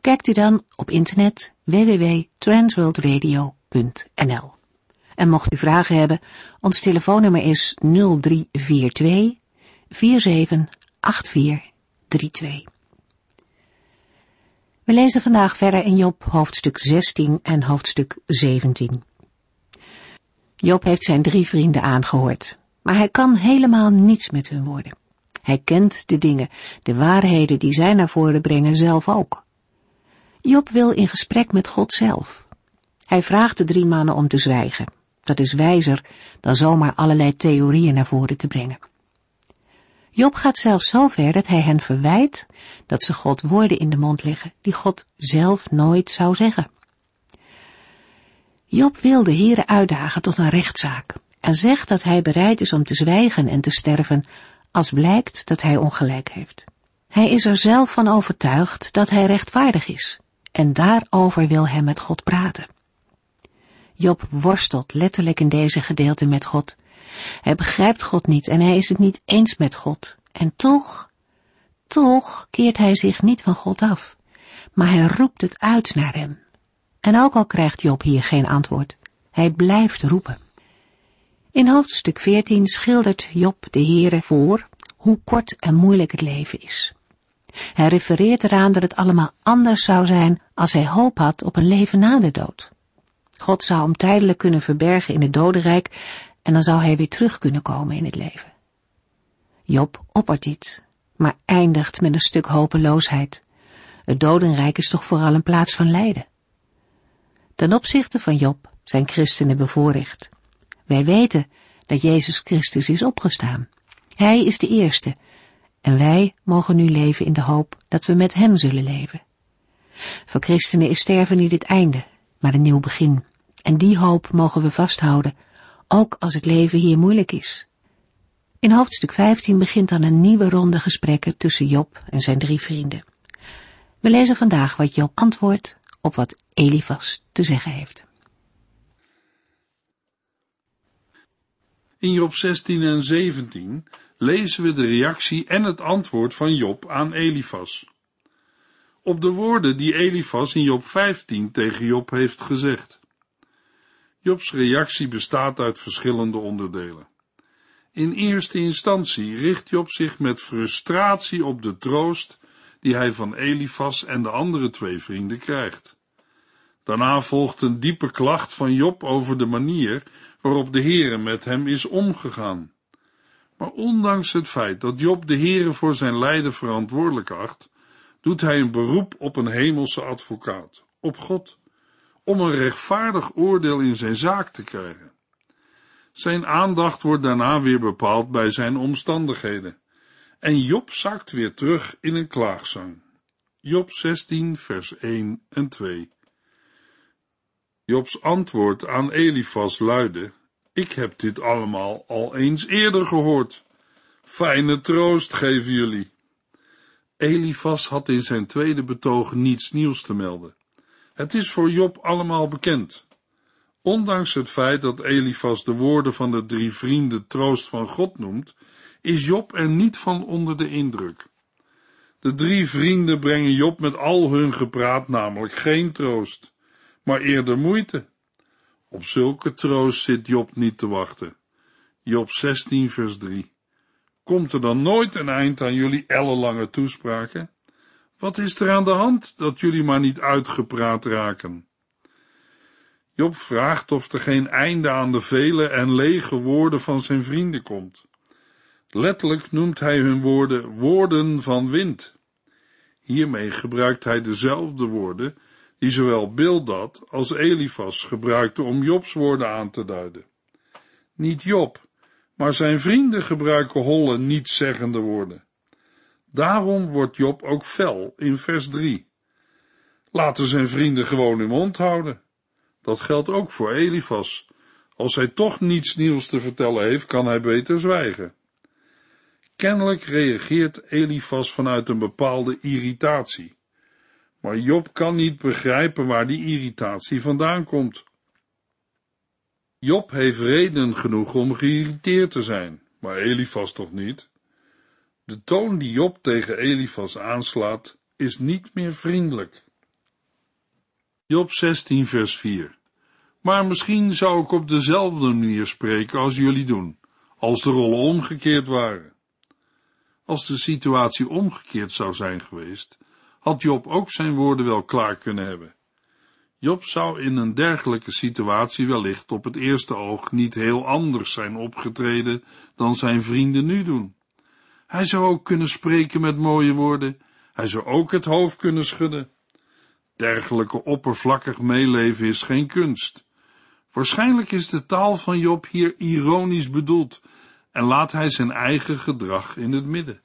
kijkt u dan op internet www.transworldradio.nl. En mocht u vragen hebben, ons telefoonnummer is 0342 478432. We lezen vandaag verder in Job hoofdstuk 16 en hoofdstuk 17. Job heeft zijn drie vrienden aangehoord, maar hij kan helemaal niets met hun worden. Hij kent de dingen, de waarheden die zij naar voren brengen zelf ook. Job wil in gesprek met God zelf. Hij vraagt de drie mannen om te zwijgen. Dat is wijzer dan zomaar allerlei theorieën naar voren te brengen. Job gaat zelfs zo ver dat hij hen verwijt dat ze God woorden in de mond leggen die God zelf nooit zou zeggen. Job wil de Heere uitdagen tot een rechtszaak en zegt dat hij bereid is om te zwijgen en te sterven als blijkt dat hij ongelijk heeft. Hij is er zelf van overtuigd dat hij rechtvaardig is en daarover wil hij met God praten. Job worstelt letterlijk in deze gedeelte met God. Hij begrijpt God niet en hij is het niet eens met God. En toch, toch keert hij zich niet van God af, maar hij roept het uit naar hem. En ook al krijgt Job hier geen antwoord, hij blijft roepen. In hoofdstuk 14 schildert Job de Heere voor hoe kort en moeilijk het leven is. Hij refereert eraan dat het allemaal anders zou zijn als hij hoop had op een leven na de dood. God zou hem tijdelijk kunnen verbergen in het dodenrijk en dan zou hij weer terug kunnen komen in het leven. Job oppert dit, maar eindigt met een stuk hopeloosheid. Het dodenrijk is toch vooral een plaats van lijden. Ten opzichte van Job zijn christenen bevoorrecht. Wij weten dat Jezus Christus is opgestaan. Hij is de eerste en wij mogen nu leven in de hoop dat we met Hem zullen leven. Voor christenen is sterven niet het einde, maar een nieuw begin. En die hoop mogen we vasthouden, ook als het leven hier moeilijk is. In hoofdstuk 15 begint dan een nieuwe ronde gesprekken tussen Job en zijn drie vrienden. We lezen vandaag wat Job antwoordt op wat Elifas te zeggen heeft. In Job 16 en 17 lezen we de reactie en het antwoord van Job aan Elifas. Op de woorden die Elifas in Job 15 tegen Job heeft gezegd. Jobs reactie bestaat uit verschillende onderdelen. In eerste instantie richt Job zich met frustratie op de troost die hij van Elifas en de andere twee vrienden krijgt. Daarna volgt een diepe klacht van Job over de manier waarop de Heere met hem is omgegaan. Maar ondanks het feit dat Job de Heere voor zijn lijden verantwoordelijk acht, doet hij een beroep op een hemelse advocaat, op God, om een rechtvaardig oordeel in zijn zaak te krijgen. Zijn aandacht wordt daarna weer bepaald bij zijn omstandigheden. En Job zakt weer terug in een klaagzang. Job 16, vers 1 en 2. Jobs antwoord aan Elifas luidde: Ik heb dit allemaal al eens eerder gehoord. Fijne troost geven jullie. Elifas had in zijn tweede betoog niets nieuws te melden. Het is voor Job allemaal bekend. Ondanks het feit dat Elifas de woorden van de drie vrienden troost van God noemt, is Job er niet van onder de indruk. De drie vrienden brengen Job met al hun gepraat namelijk geen troost, maar eerder moeite. Op zulke troost zit Job niet te wachten. Job 16 vers 3 Komt er dan nooit een eind aan jullie ellenlange toespraken? Wat is er aan de hand dat jullie maar niet uitgepraat raken? Job vraagt of er geen einde aan de vele en lege woorden van zijn vrienden komt. Letterlijk noemt hij hun woorden woorden van wind. Hiermee gebruikt hij dezelfde woorden die zowel Bildad als Elifas gebruikten om Jobs woorden aan te duiden. Niet Job, maar zijn vrienden gebruiken holle, nietszeggende woorden. Daarom wordt Job ook fel in vers 3. laten zijn vrienden gewoon hun mond houden. Dat geldt ook voor Elifas. Als hij toch niets nieuws te vertellen heeft, kan hij beter zwijgen. Kennelijk reageert Elifas vanuit een bepaalde irritatie. Maar Job kan niet begrijpen waar die irritatie vandaan komt. Job heeft reden genoeg om geïrriteerd te zijn, maar Elifas toch niet? De toon die Job tegen Elifas aanslaat, is niet meer vriendelijk. Job 16 vers 4 Maar misschien zou ik op dezelfde manier spreken als jullie doen, als de rollen omgekeerd waren. Als de situatie omgekeerd zou zijn geweest, had Job ook zijn woorden wel klaar kunnen hebben. Job zou in een dergelijke situatie wellicht op het eerste oog niet heel anders zijn opgetreden dan zijn vrienden nu doen. Hij zou ook kunnen spreken met mooie woorden, hij zou ook het hoofd kunnen schudden. Dergelijke oppervlakkig meeleven is geen kunst. Waarschijnlijk is de taal van Job hier ironisch bedoeld en laat hij zijn eigen gedrag in het midden.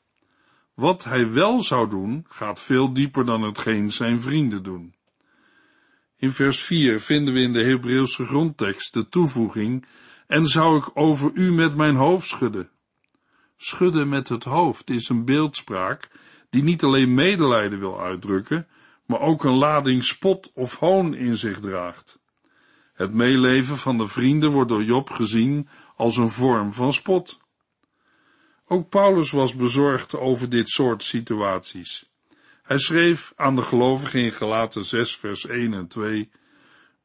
Wat hij wel zou doen, gaat veel dieper dan hetgeen zijn vrienden doen. In vers 4 vinden we in de Hebreeuwse grondtekst de toevoeging, en zou ik over u met mijn hoofd schudden. Schudden met het hoofd is een beeldspraak die niet alleen medelijden wil uitdrukken, maar ook een lading spot of hoon in zich draagt. Het meeleven van de vrienden wordt door Job gezien als een vorm van spot. Ook Paulus was bezorgd over dit soort situaties. Hij schreef aan de gelovigen in Galaten 6 vers 1 en 2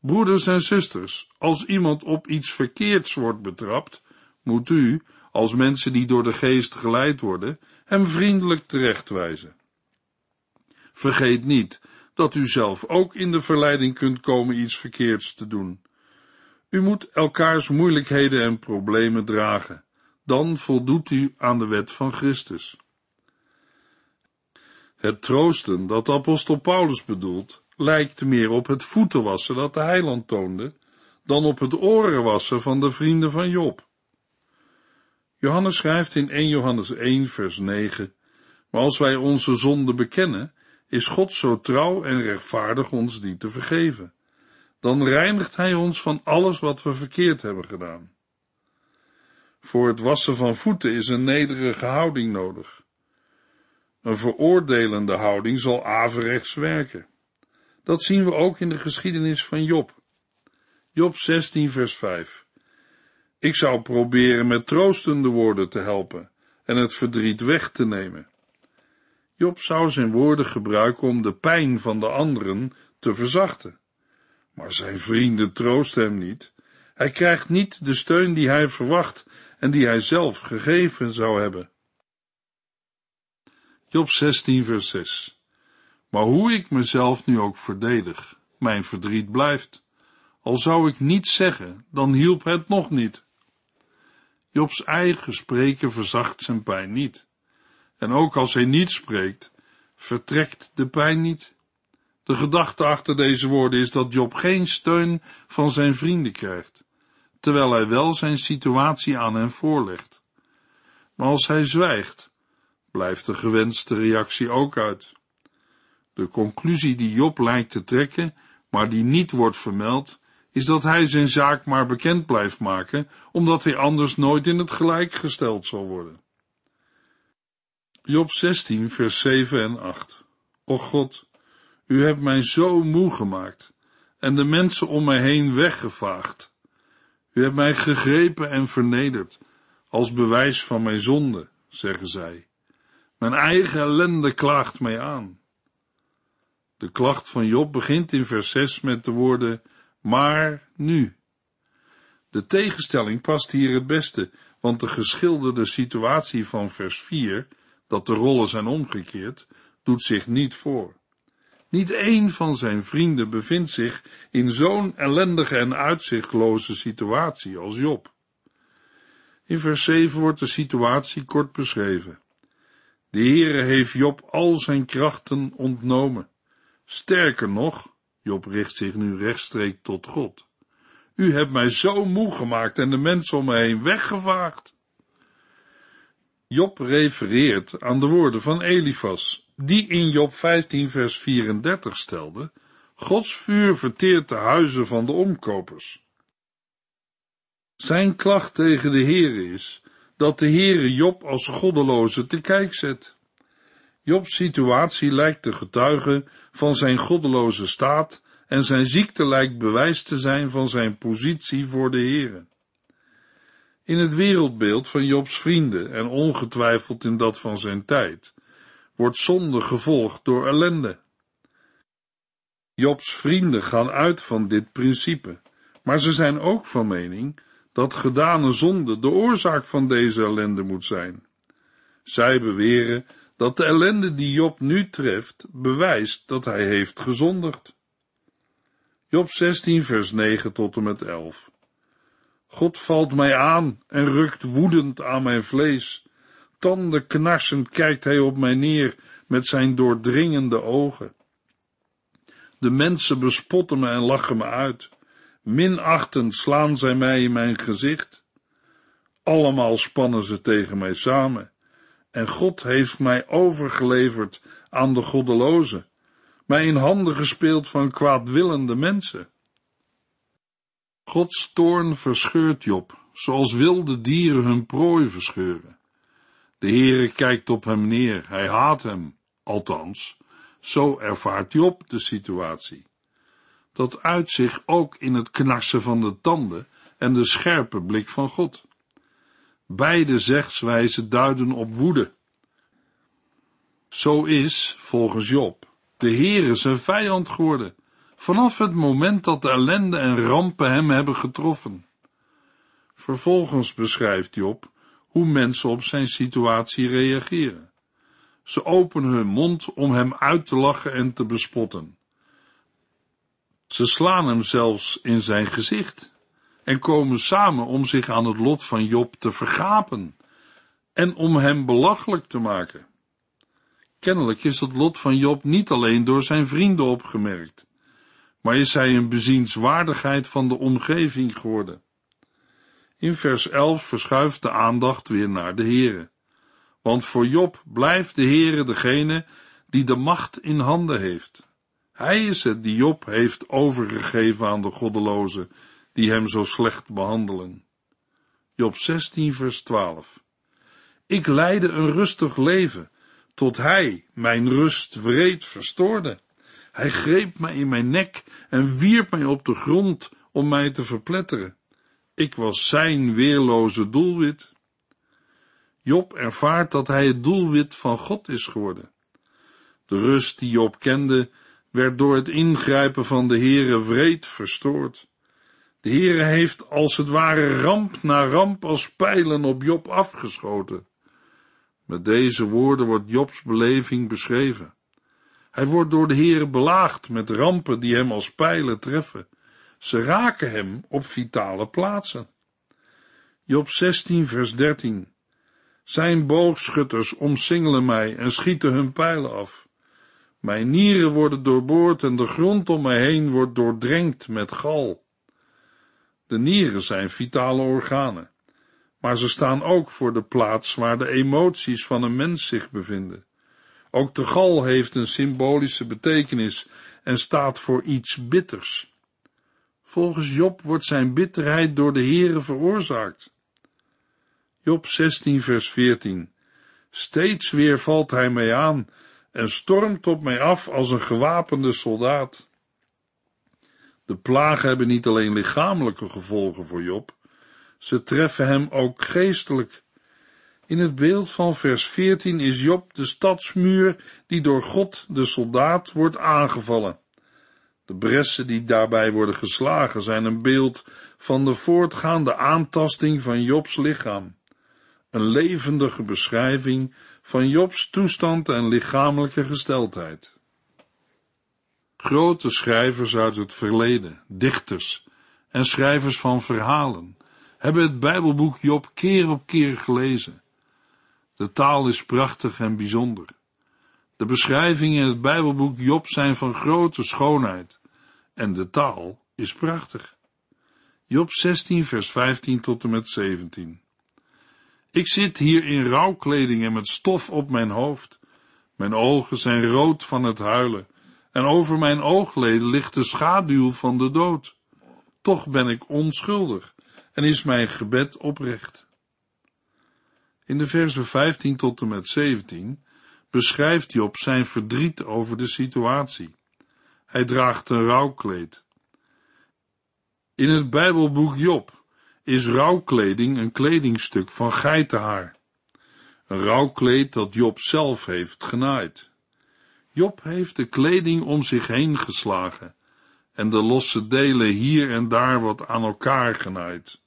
Broeders en zusters, als iemand op iets verkeerds wordt betrapt, moet u, als mensen die door de geest geleid worden, hem vriendelijk terechtwijzen. Vergeet niet dat u zelf ook in de verleiding kunt komen iets verkeerds te doen. U moet elkaars moeilijkheden en problemen dragen dan voldoet u aan de wet van Christus. Het troosten dat apostel Paulus bedoelt, lijkt meer op het voetenwassen dat de heiland toonde, dan op het orenwassen van de vrienden van Job. Johannes schrijft in 1 Johannes 1 vers 9, maar als wij onze zonde bekennen, is God zo trouw en rechtvaardig ons die te vergeven. Dan reinigt Hij ons van alles wat we verkeerd hebben gedaan. Voor het wassen van voeten is een nederige houding nodig. Een veroordelende houding zal averechts werken. Dat zien we ook in de geschiedenis van Job. Job 16 vers 5. Ik zou proberen met troostende woorden te helpen en het verdriet weg te nemen. Job zou zijn woorden gebruiken om de pijn van de anderen te verzachten. Maar zijn vrienden troosten hem niet. Hij krijgt niet de steun die hij verwacht en die hij zelf gegeven zou hebben. Job 16, vers 6. Maar hoe ik mezelf nu ook verdedig, mijn verdriet blijft. Al zou ik niets zeggen, dan hielp het nog niet. Jobs eigen spreken verzacht zijn pijn niet. En ook als hij niet spreekt, vertrekt de pijn niet. De gedachte achter deze woorden is dat Job geen steun van zijn vrienden krijgt terwijl hij wel zijn situatie aan hen voorlegt. Maar als hij zwijgt, blijft de gewenste reactie ook uit. De conclusie die Job lijkt te trekken, maar die niet wordt vermeld, is dat hij zijn zaak maar bekend blijft maken, omdat hij anders nooit in het gelijk gesteld zal worden. Job 16, vers 7 en 8. O God, u hebt mij zo moe gemaakt en de mensen om mij heen weggevaagd. U hebt mij gegrepen en vernederd, als bewijs van mijn zonde, zeggen zij. Mijn eigen ellende klaagt mij aan. De klacht van Job begint in vers 6 met de woorden, maar nu. De tegenstelling past hier het beste, want de geschilderde situatie van vers 4, dat de rollen zijn omgekeerd, doet zich niet voor. Niet één van zijn vrienden bevindt zich in zo'n ellendige en uitzichtloze situatie als Job. In vers 7 wordt de situatie kort beschreven. De Heere heeft Job al zijn krachten ontnomen. Sterker nog, Job richt zich nu rechtstreeks tot God. U hebt mij zo moe gemaakt en de mensen om me heen weggevaagd. Job refereert aan de woorden van Elifas, die in Job 15 vers 34 stelde, Gods vuur verteert de huizen van de omkopers. Zijn klacht tegen de Heere is dat de Heere Job als goddeloze te kijk zet. Jobs situatie lijkt te getuigen van zijn goddeloze staat en zijn ziekte lijkt bewijs te zijn van zijn positie voor de Heere. In het wereldbeeld van Jobs vrienden en ongetwijfeld in dat van zijn tijd, wordt zonde gevolgd door ellende. Jobs vrienden gaan uit van dit principe, maar ze zijn ook van mening dat gedane zonde de oorzaak van deze ellende moet zijn. Zij beweren dat de ellende die Job nu treft bewijst dat hij heeft gezondigd. Job 16 vers 9 tot en met 11 God valt mij aan en rukt woedend aan mijn vlees. Tanden knarsend kijkt hij op mij neer met zijn doordringende ogen. De mensen bespotten me en lachen me uit. Minachtend slaan zij mij in mijn gezicht. Allemaal spannen ze tegen mij samen. En God heeft mij overgeleverd aan de goddelozen, mij in handen gespeeld van kwaadwillende mensen. Gods toorn verscheurt Job, zoals wilde dieren hun prooi verscheuren. De Heere kijkt op hem neer, hij haat hem, althans, zo ervaart Job de situatie. Dat uit zich ook in het knarsen van de tanden en de scherpe blik van God. Beide zegswijzen duiden op woede. Zo is, volgens Job, de Heere zijn vijand geworden, vanaf het moment dat de ellende en rampen hem hebben getroffen. Vervolgens beschrijft Job hoe mensen op zijn situatie reageren. Ze openen hun mond om hem uit te lachen en te bespotten. Ze slaan hem zelfs in zijn gezicht en komen samen om zich aan het lot van Job te vergapen en om hem belachelijk te maken. Kennelijk is het lot van Job niet alleen door zijn vrienden opgemerkt, maar is hij een bezienswaardigheid van de omgeving geworden. In vers 11 verschuift de aandacht weer naar de Heere. Want voor Job blijft de Heere degene die de macht in handen heeft. Hij is het die Job heeft overgegeven aan de goddelozen die hem zo slecht behandelen. Job 16 vers 12 Ik leidde een rustig leven, tot hij mijn rust wreed verstoorde. Hij greep mij in mijn nek en wierp mij op de grond om mij te verpletteren. Ik was zijn weerloze doelwit. Job ervaart dat hij het doelwit van God is geworden. De rust die Job kende, werd door het ingrijpen van de Heere wreed verstoord. De Heere heeft als het ware ramp na ramp als pijlen op Job afgeschoten. Met deze woorden wordt Jobs beleving beschreven. Hij wordt door de Heere belaagd met rampen die hem als pijlen treffen. Ze raken hem op vitale plaatsen. Job 16 vers 13 Zijn boogschutters omsingelen mij en schieten hun pijlen af. Mijn nieren worden doorboord en de grond om mij heen wordt doordrenkt met gal. De nieren zijn vitale organen, maar ze staan ook voor de plaats waar de emoties van een mens zich bevinden. Ook de gal heeft een symbolische betekenis en staat voor iets bitters. Volgens Job wordt zijn bitterheid door de Heere veroorzaakt. Job 16 vers 14 Steeds weer valt hij mij aan en stormt op mij af als een gewapende soldaat. De plagen hebben niet alleen lichamelijke gevolgen voor Job, ze treffen hem ook geestelijk. In het beeld van vers 14 is Job de stadsmuur die door God, de soldaat, wordt aangevallen. De bressen die daarbij worden geslagen zijn een beeld van de voortgaande aantasting van Jobs lichaam. Een levendige beschrijving van Jobs toestand en lichamelijke gesteldheid. Grote schrijvers uit het verleden, dichters en schrijvers van verhalen, hebben het Bijbelboek Job keer op keer gelezen. De taal is prachtig en bijzonder. De beschrijvingen in het Bijbelboek Job zijn van grote schoonheid en de taal is prachtig. Job 16 vers 15 tot en met 17. Ik zit hier in rouwkleding en met stof op mijn hoofd. Mijn ogen zijn rood van het huilen en over mijn oogleden ligt de schaduw van de dood. Toch ben ik onschuldig en is mijn gebed oprecht. In de versen 15 tot en met 17 beschrijft Job zijn verdriet over de situatie. Hij draagt een rouwkleed. In het Bijbelboek Job is rouwkleding een kledingstuk van geitenhaar. Een rouwkleed dat Job zelf heeft genaaid. Job heeft de kleding om zich heen geslagen en de losse delen hier en daar wat aan elkaar genaaid.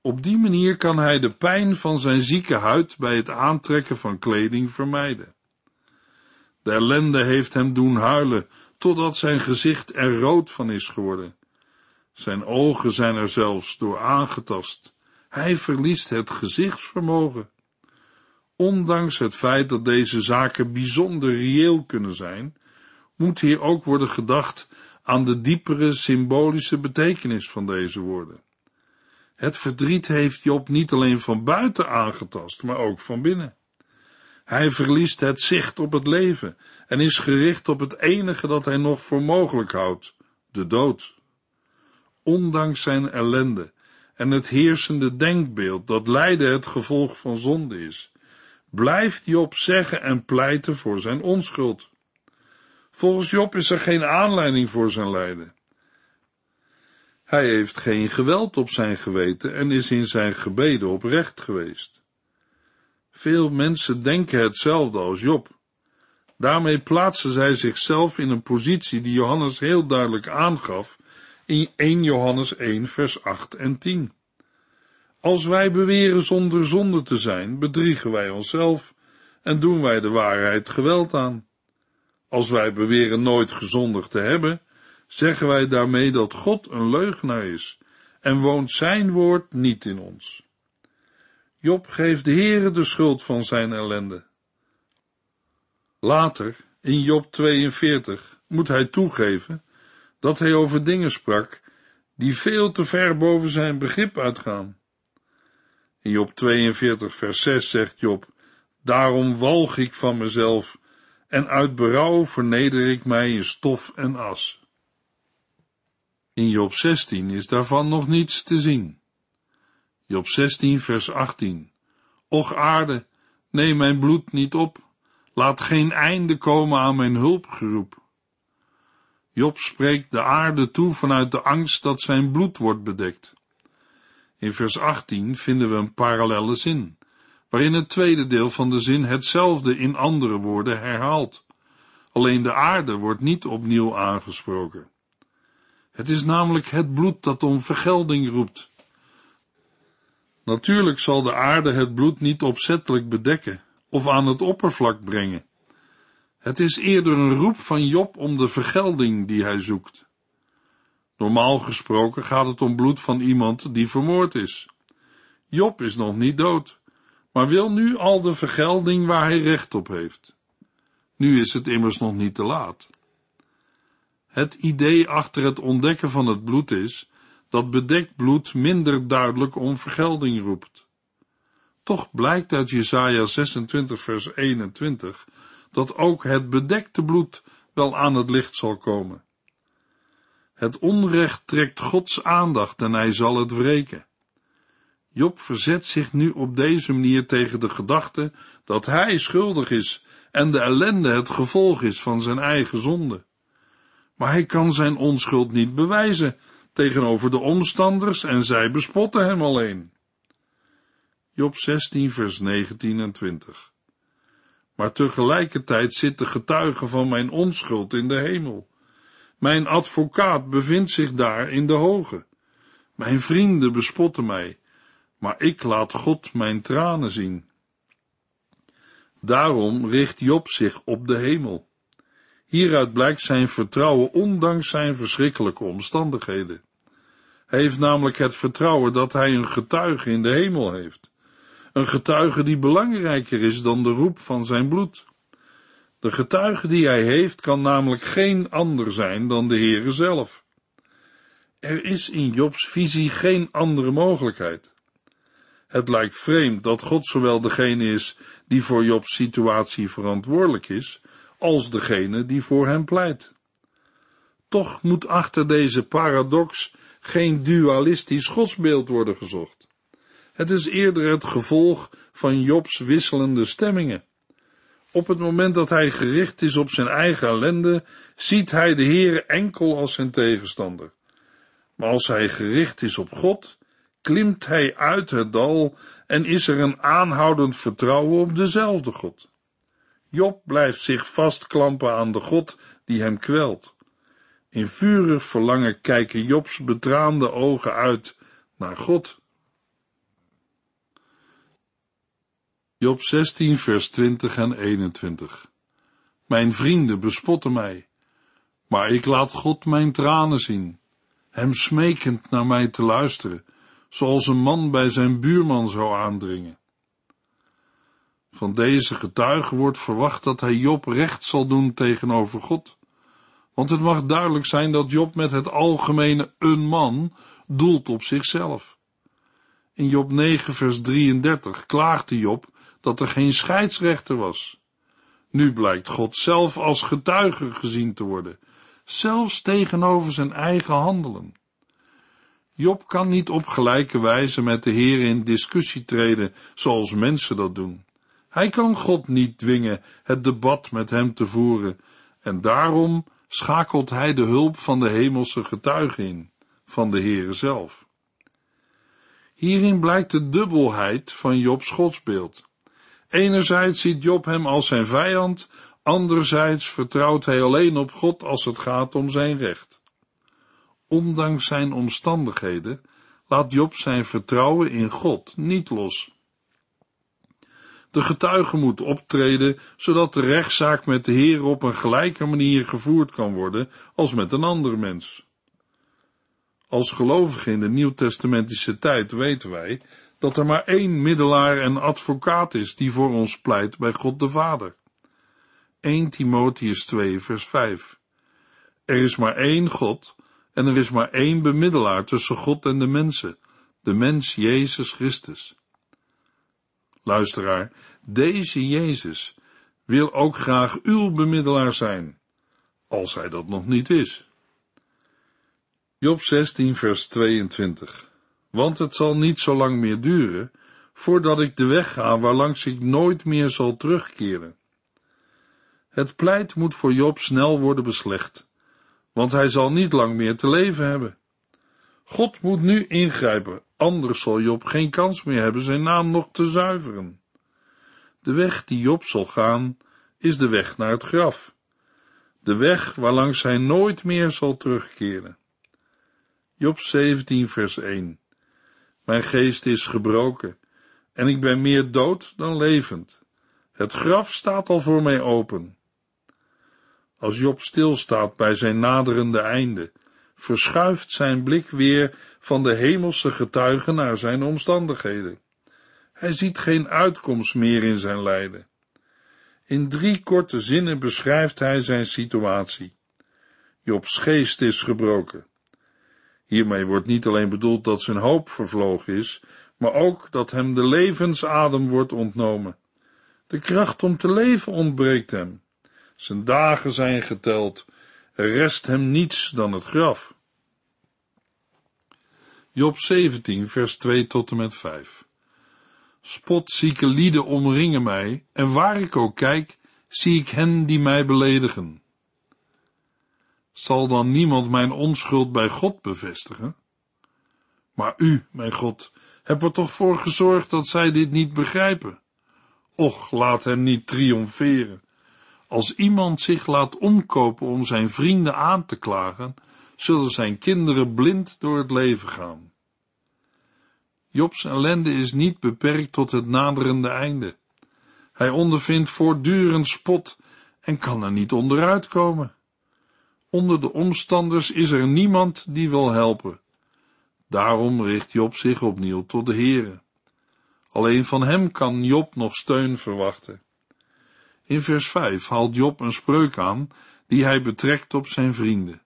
Op die manier kan hij de pijn van zijn zieke huid bij het aantrekken van kleding vermijden. De ellende heeft hem doen huilen, totdat zijn gezicht er rood van is geworden. Zijn ogen zijn er zelfs door aangetast. Hij verliest het gezichtsvermogen. Ondanks het feit dat deze zaken bijzonder reëel kunnen zijn, moet hier ook worden gedacht aan de diepere symbolische betekenis van deze woorden. Het verdriet heeft Job niet alleen van buiten aangetast, maar ook van binnen. Hij verliest het zicht op het leven en is gericht op het enige dat hij nog voor mogelijk houdt, de dood. Ondanks zijn ellende en het heersende denkbeeld dat lijden het gevolg van zonde is, blijft Job zeggen en pleiten voor zijn onschuld. Volgens Job is er geen aanleiding voor zijn lijden. Hij heeft geen geweld op zijn geweten en is in zijn gebeden oprecht geweest. Veel mensen denken hetzelfde als Job. Daarmee plaatsen zij zichzelf in een positie die Johannes heel duidelijk aangaf in 1 Johannes 1 vers 8 en 10. Als wij beweren zonder zonde te zijn, bedriegen wij onszelf en doen wij de waarheid geweld aan. Als wij beweren nooit gezondigd te hebben, zeggen wij daarmee dat God een leugenaar is en woont zijn woord niet in ons. Job geeft de Heere de schuld van zijn ellende. Later, in Job 42, moet hij toegeven dat hij over dingen sprak die veel te ver boven zijn begrip uitgaan. In Job 42, vers 6 zegt Job, Daarom walg ik van mezelf, en uit berouw verneder ik mij in stof en as. In Job 16 is daarvan nog niets te zien. Job 16, vers 18. Och aarde, neem mijn bloed niet op, laat geen einde komen aan mijn hulpgeroep. Job spreekt de aarde toe vanuit de angst dat zijn bloed wordt bedekt. In vers 18 vinden we een parallelle zin, waarin het tweede deel van de zin hetzelfde in andere woorden herhaalt. Alleen de aarde wordt niet opnieuw aangesproken. Het is namelijk het bloed dat om vergelding roept. Natuurlijk zal de aarde het bloed niet opzettelijk bedekken of aan het oppervlak brengen. Het is eerder een roep van Job om de vergelding die hij zoekt. Normaal gesproken gaat het om bloed van iemand die vermoord is. Job is nog niet dood, maar wil nu al de vergelding waar hij recht op heeft. Nu is het immers nog niet te laat. Het idee achter het ontdekken van het bloed is dat bedekt bloed minder duidelijk om vergelding roept. Toch blijkt uit Jesaja 26 vers 21 dat ook het bedekte bloed wel aan het licht zal komen. Het onrecht trekt Gods aandacht en hij zal het wreken. Job verzet zich nu op deze manier tegen de gedachte dat hij schuldig is en de ellende het gevolg is van zijn eigen zonde. Maar hij kan zijn onschuld niet bewijzen tegenover de omstanders en zij bespotten hem alleen. Job 16 vers 19 en 20 Maar tegelijkertijd zit de getuige van mijn onschuld in de hemel. Mijn advocaat bevindt zich daar in de hoge. Mijn vrienden bespotten mij, maar ik laat God mijn tranen zien. Daarom richt Job zich op de hemel. Hieruit blijkt zijn vertrouwen ondanks zijn verschrikkelijke omstandigheden. Hij heeft namelijk het vertrouwen dat hij een getuige in de hemel heeft. Een getuige die belangrijker is dan de roep van zijn bloed. De getuige die hij heeft kan namelijk geen ander zijn dan de Heere zelf. Er is in Jobs visie geen andere mogelijkheid. Het lijkt vreemd dat God zowel degene is die voor Jobs situatie verantwoordelijk is, als degene die voor hem pleit. Toch moet achter deze paradox geen dualistisch godsbeeld worden gezocht. Het is eerder het gevolg van Jobs wisselende stemmingen. Op het moment dat hij gericht is op zijn eigen ellende, ziet hij de Heere enkel als zijn tegenstander. Maar als hij gericht is op God, klimt hij uit het dal en is er een aanhoudend vertrouwen op dezelfde God. Job blijft zich vastklampen aan de God die hem kwelt. In vurig verlangen kijken Jobs betraande ogen uit naar God. Job 16, vers 20 en 21. Mijn vrienden bespotten mij, maar ik laat God mijn tranen zien, hem smekend naar mij te luisteren, zoals een man bij zijn buurman zou aandringen. Van deze getuige wordt verwacht dat hij Job recht zal doen tegenover God. Want het mag duidelijk zijn dat Job met het algemene een man doelt op zichzelf. In Job 9 vers 33 klaagde Job dat er geen scheidsrechter was. Nu blijkt God zelf als getuige gezien te worden, zelfs tegenover zijn eigen handelen. Job kan niet op gelijke wijze met de Heer in discussie treden zoals mensen dat doen. Hij kan God niet dwingen het debat met hem te voeren en daarom schakelt hij de hulp van de hemelse getuige in, van de Heere zelf. Hierin blijkt de dubbelheid van Jobs godsbeeld. Enerzijds ziet Job hem als zijn vijand, anderzijds vertrouwt hij alleen op God als het gaat om zijn recht. Ondanks zijn omstandigheden laat Job zijn vertrouwen in God niet los. De getuige moet optreden, zodat de rechtszaak met de Heer op een gelijke manier gevoerd kan worden als met een ander mens. Als gelovigen in de nieuwtestamentische tijd weten wij dat er maar één middelaar en advocaat is die voor ons pleit bij God de Vader. 1 Timotheus 2 vers 5 Er is maar één God en er is maar één bemiddelaar tussen God en de mensen, de mens Jezus Christus. Luisteraar, deze Jezus wil ook graag uw bemiddelaar zijn, als hij dat nog niet is. Job 16 vers 22 want het zal niet zo lang meer duren, voordat ik de weg ga waarlangs ik nooit meer zal terugkeren. Het pleit moet voor Job snel worden beslecht, want hij zal niet lang meer te leven hebben. God moet nu ingrijpen, anders zal Job geen kans meer hebben zijn naam nog te zuiveren. De weg die Job zal gaan, is de weg naar het graf, de weg waarlangs hij nooit meer zal terugkeren. Job 17 vers 1 mijn geest is gebroken en ik ben meer dood dan levend. Het graf staat al voor mij open. Als Job stilstaat bij zijn naderende einde, verschuift zijn blik weer van de hemelse getuigen naar zijn omstandigheden. Hij ziet geen uitkomst meer in zijn lijden. In drie korte zinnen beschrijft hij zijn situatie. Jobs geest is gebroken. Hiermee wordt niet alleen bedoeld dat zijn hoop vervlogen is, maar ook dat hem de levensadem wordt ontnomen. De kracht om te leven ontbreekt hem. Zijn dagen zijn geteld. Rest hem niets dan het graf. Job 17, vers 2 tot en met 5. Spotzieke lieden omringen mij, en waar ik ook kijk, zie ik hen die mij beledigen. Zal dan niemand mijn onschuld bij God bevestigen? Maar u, mijn God, hebt er toch voor gezorgd dat zij dit niet begrijpen? Och, laat hem niet triomferen. Als iemand zich laat omkopen om zijn vrienden aan te klagen, zullen zijn kinderen blind door het leven gaan. Jobs ellende is niet beperkt tot het naderende einde. Hij ondervindt voortdurend spot en kan er niet onderuit komen. Onder de omstanders is er niemand die wil helpen. Daarom richt Job zich opnieuw tot de Heere. Alleen van hem kan Job nog steun verwachten. In vers 5 haalt Job een spreuk aan die hij betrekt op zijn vrienden.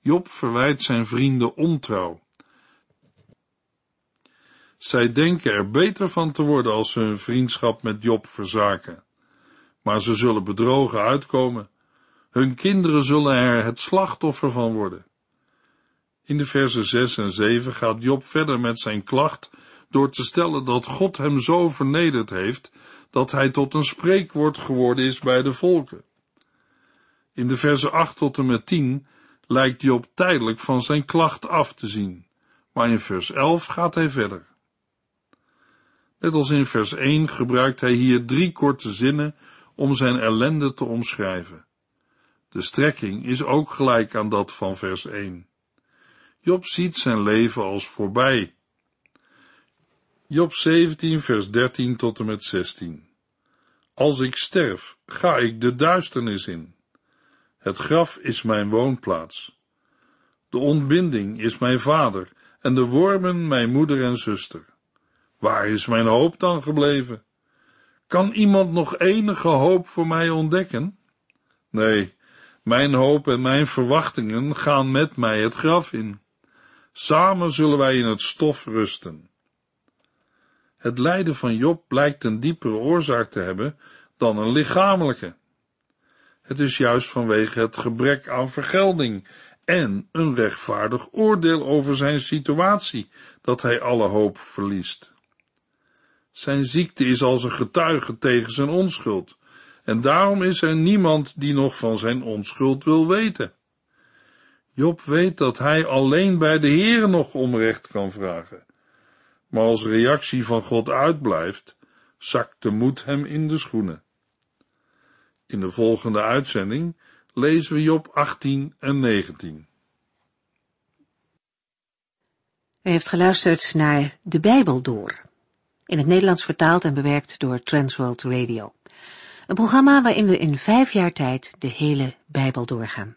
Job verwijt zijn vrienden ontrouw. Zij denken er beter van te worden als ze hun vriendschap met Job verzaken. maar ze zullen bedrogen uitkomen. Hun kinderen zullen er het slachtoffer van worden. In de versen 6 en 7 gaat Job verder met zijn klacht door te stellen dat God hem zo vernederd heeft dat hij tot een spreekwoord geworden is bij de volken. In de versen 8 tot en met 10 lijkt Job tijdelijk van zijn klacht af te zien, maar in vers 11 gaat hij verder. Net als in vers 1 gebruikt hij hier drie korte zinnen om zijn ellende te omschrijven. De strekking is ook gelijk aan dat van vers 1. Job ziet zijn leven als voorbij. Job 17, vers 13 tot en met 16. Als ik sterf, ga ik de duisternis in. Het graf is mijn woonplaats. De ontbinding is mijn vader en de wormen mijn moeder en zuster. Waar is mijn hoop dan gebleven? Kan iemand nog enige hoop voor mij ontdekken? Nee, mijn hoop en mijn verwachtingen gaan met mij het graf in. Samen zullen wij in het stof rusten. Het lijden van Job blijkt een diepere oorzaak te hebben dan een lichamelijke. Het is juist vanwege het gebrek aan vergelding en een rechtvaardig oordeel over zijn situatie dat hij alle hoop verliest. Zijn ziekte is als een getuige tegen zijn onschuld, en daarom is er niemand die nog van zijn onschuld wil weten. Job weet dat hij alleen bij de Heere nog om recht kan vragen. Maar als reactie van God uitblijft, zakt de moed hem in de schoenen. In de volgende uitzending lezen we Job 18 en 19. U heeft geluisterd naar De Bijbel Door, in het Nederlands vertaald en bewerkt door Transworld Radio. Een programma waarin we in vijf jaar tijd de hele Bijbel doorgaan.